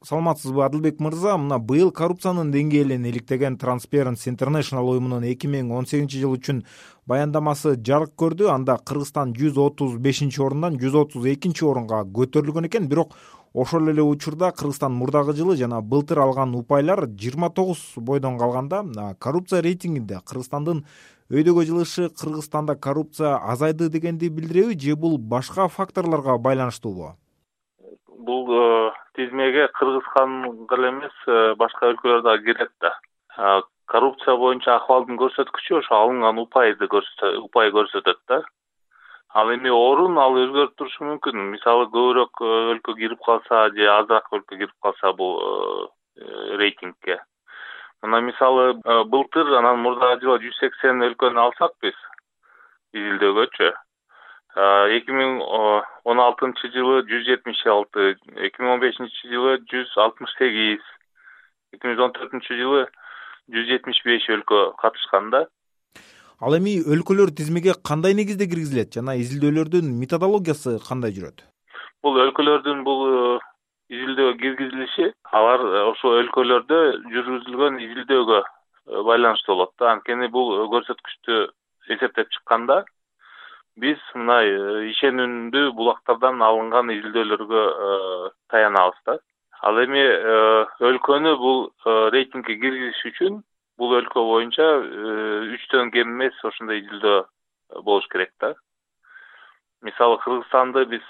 саламатсызбы адылбек мырза? Мына быйыл коррупциянын деңгээлин иликтеген transparency international уюмунун эки миң он сегизинчи жыл үчүн баяндамасы жарык көрдү. Анда кыргызстан жүз отуз бешинчи орундан жүз отуз экинчи орунга көтөрүлгөн экен. Бирок ошол эле учурда кыргызстан мурдагы жылы жана былтыр алган упайлар жыйырма тогуз бойдон калганда коррупция рейтингинде кыргызстандын өйдөгө жылышы кыргызстанда коррупция азайды дегенди билдиреби же бул башка факторлорго байланыштуубу бул э, тизмеге кыргызстан гана эмес э, башка өлкөлөр дагы кирет да. Коррупция боюнча акыбалдын көрсөткүчү ошо алынган упайды упай көрсөтөт да. Ал эми орун ал өзгөрүп турушу мүмкүн. Мисалы көбүрөөк э, өлкө кирип калса же азыраак өлкө кирип калса бул рейтингке. Мына мисалы былтыр анан мурдагы жылы жүз сексен өлкөнү алсак биз изилдөөгөчү эки миң он алтынчы жылы жүз жетимиш алты эки миң он бешинчи жылы жүз алтымыш сегиз эки миң он төртүнчү жылы жүз жетимиш беш өлкө катышкан да ал эми өлкөлөр тизмеге кандай негизде киргизилет? Жана изилдөөлөрдүн методологиясы кандай жүрөт? Бул өлкөлөрдүн бул э, изилдөөгө киргизилиши алар э, ошол өлкөлөрдө жүргүзүлгөн изилдөөгө э, байланыштуу болот да. Анткени бул көрсөткүчтү эсептеп чыкканда биз мына э, ишенимдүү булактардан алынган изилдөөлөргө э, таянабыз да. Ал эми э, өлкөнү бул рейтингге киргизиш үчүн бул өлкө боюнча үчтөн кем эмес ошондой изилдөө болуш керек да. Мисалы кыргызстанды биз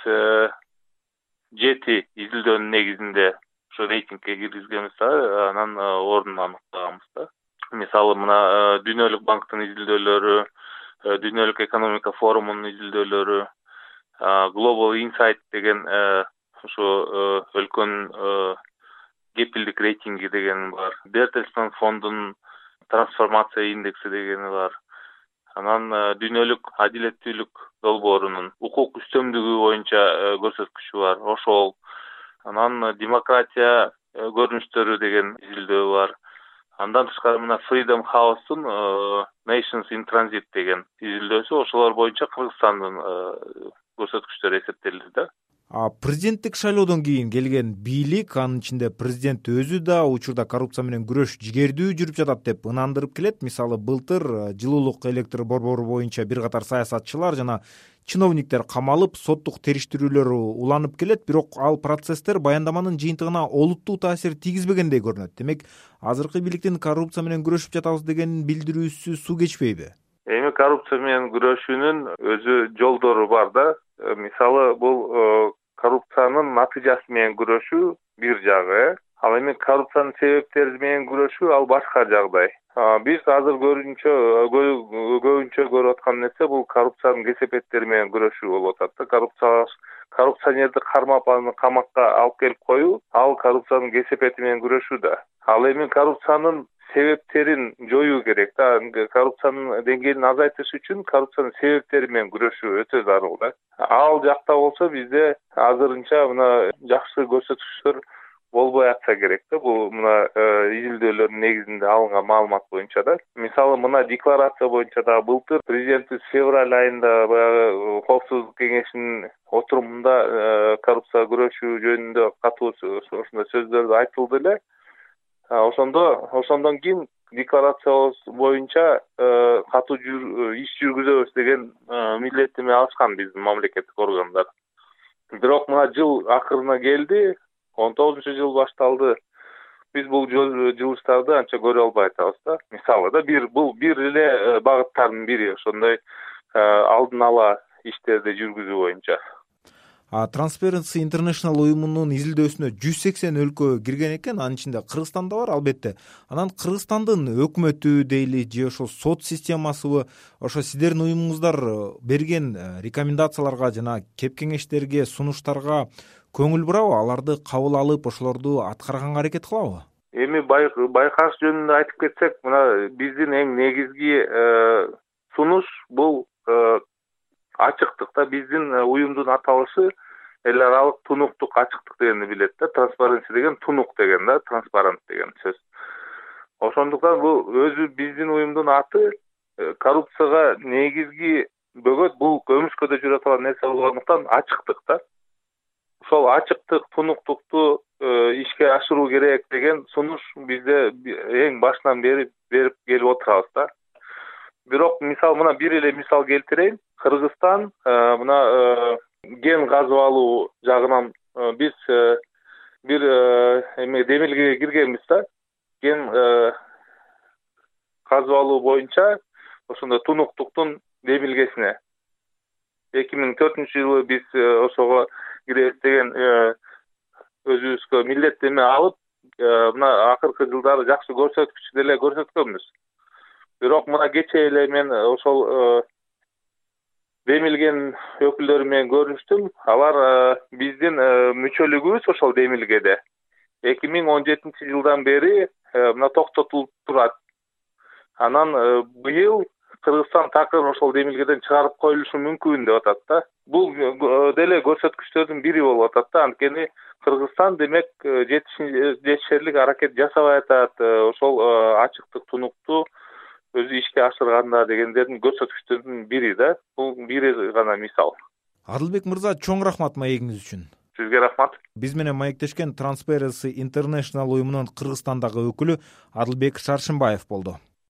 жети изилдөөнүн негизинде ошо рейтингге киргизгенбиз да анан ордун аныктаганбыз да. Мисалы мына дүйнөлүк банктын изилдөөлөрү дүйнөлүк экономика форумунун изилдөөлөрү global insight деген э, э, өлкөнүн кепилдик рейтинги деген бар. Бертельстон фондунун трансформация индекси дегени бар. Анан дүйнөлүк адилеттүүлүк долбоорунун укук үстөмдүгү боюнча көрсөткүчү бар ошол. Анан демократия көрүнүштөрү деген изилдөө бар андан тышкары мына freedom housetун э, nations in transit деген изилдөөсү ошолор боюнча кыргызстандын э, көрсөткүчтөрү эсептелди да президенттик шайлоодон кийин келген бийлик анын ичинде президент өзү да учурда коррупция менен күрөш жигердүү жүрүп жатат деп ынандырып келет. Мисалы былтыр э, жылуулук электр борбору боюнча бир катар саясатчылар жана чиновниктер камалып соттук териштирүүлөр уланып келет. Бирок ал процесстер баяндаманын жыйынтыгына олуттуу таасир тийгизбегендей көрүнөт. Демек азыркы бийликтин коррупция менен күрөшүп жатабыз деген билдирүүсү суу кечпейби? Эми коррупция менен күрөшүүнүн өзү жолдору бар да. Э, мисалы бул коррупциянын натыйжасы менен күрөшүү бир жагы. Э ал эми коррупциянын себептери менен күрөшүү ал башка жагдай. Биз азыр көбүнчө көбүнчө көрүп аткан нерсе бул коррупциянын кесепеттери менен күрөшүү болуп атат да. Коррупция коррупционерди кармап аны камакка алып келип коюу ал коррупциянын кесепети менен күрөшүү да. Ал эми коррупциянын себептерин жоюу керек да. Коррупциянын деңгээлин азайтыш үчүн коррупциянын себептери менен күрөшүү өтө зарыл да. Ал жакта болсо бизде азырынча мына жакшы көрсөткүчтөр болбой атса керек да. Бул мына э, изилдөөлөрдүн негизинде алынган маалымат боюнча да. Мисалы мына декларация боюнча дагы былтыр президентибиз февраль айында баягы э, коопсуздук кеңешинин отурумунда э, коррупцияга күрөшүү жөнүндө катуу ошондой сөздөр айтылды эле. Ошондо ошондон кийин декларациябыз боюнча катуу иш жүргүзөбүз деген милдеттенме алышкан биздин мамлекеттик органдар. Бирок мына жыл акырына келди он тогузунчу жыл башталды. Биз бул жылыштарды анча көрө албай атабыз да. Мисалы да бир бул бир эле э, багыттардын бири ошондой э, алдын ала иштерди жүргүзүү боюнча. Transparency international уюмунун изилдөөсүнө жүз сексен өлкө кирген экен. Анын ичинде кыргызстан да бар албетте. Анан кыргызстандын өкмөтү дейли же ошо сот системасыбы ошо сиздердин уюмуңуздар берген э, рекомендацияларга жана кеп кеңештерге сунуштарга көңүл бурабы аларды кабыл алып ошолорду аткарганга аракет кылабы? Эми байкаш жөнүндө айтып кетсек мына биздин эң негизги э, сунуш бул э, ачыктык да биздин э, уюмдун аталышы эл аралык тунуктук ачыктык дегенди билет да transparency деген тунук деген да транспарант деген сөз. Ошондуктан бул өзү биздин уюмдун аты коррупцияга негизги бөгөт бул көмүскөдө жүрө турган нерсе болгондуктан ачыктык да ошол ачыктык тунуктукту ишке ашыруу керек деген сунуш бизде эң башынан бери берип келип отурабыз да. Бирок мисалы мына бир эле мисал келтирейин. Кыргызстан мына кен казып алуу жагынан биз бир эме демилгеге киргенбиз да. Кен казып алуу боюнча ошондой тунуктуктун демилгесине эки миң төртүнчү жылы биз э, ошого киребиз деген э, өзүбүзгө милдеттенме алып э, мына акыркы жылдары жакшы көрсөткүч деле көрсөткөнбүз. Бирок мына кечээ эле мен ошол демилгенин өкүлдөрү менен көрүштүм. Алар биздин мүчөлүгүбүз ошол демилгеде. Эки миң он жетинчи жылдан бери мына токтотулуп турат. Анан быйыл кыргызстан такыр ошол демилгеден чыгарып коюлушу мүмкүн деп атат да бул э, деле көрсөткүчтөрдүн бири болуп атат да. Анткени кыргызстан демек э, жетишерлик аракет жасабай атат э, ошол ачыктык тунукту өзү ишке ашырганда дегендердин көрсөткүчтөрдүн бири да. Бул бир гана мисал. Адылбек мырза чоң рахмат маегиңиз үчүн. Сизге рахмат. Биз менен маектешкен transparency international уюмунун кыргызстандагы өкүлү адылбек шаршымбаев болду